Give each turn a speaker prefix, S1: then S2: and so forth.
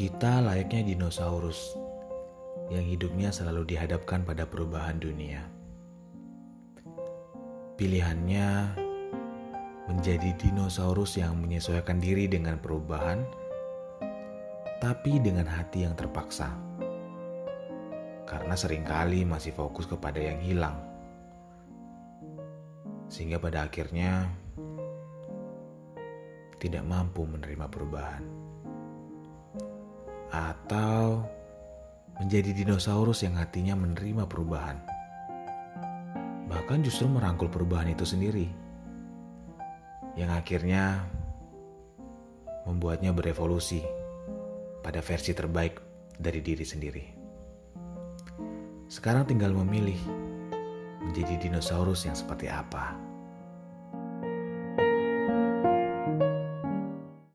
S1: Kita layaknya dinosaurus yang hidupnya selalu dihadapkan pada perubahan dunia. Pilihannya menjadi dinosaurus yang menyesuaikan diri dengan perubahan, tapi dengan hati yang terpaksa. Karena sering kali masih fokus kepada yang hilang. Sehingga pada akhirnya tidak mampu menerima perubahan. Atau menjadi dinosaurus yang hatinya menerima perubahan. Bahkan justru merangkul perubahan itu sendiri. Yang akhirnya membuatnya berevolusi pada versi terbaik dari diri sendiri. Sekarang tinggal memilih menjadi dinosaurus yang seperti apa.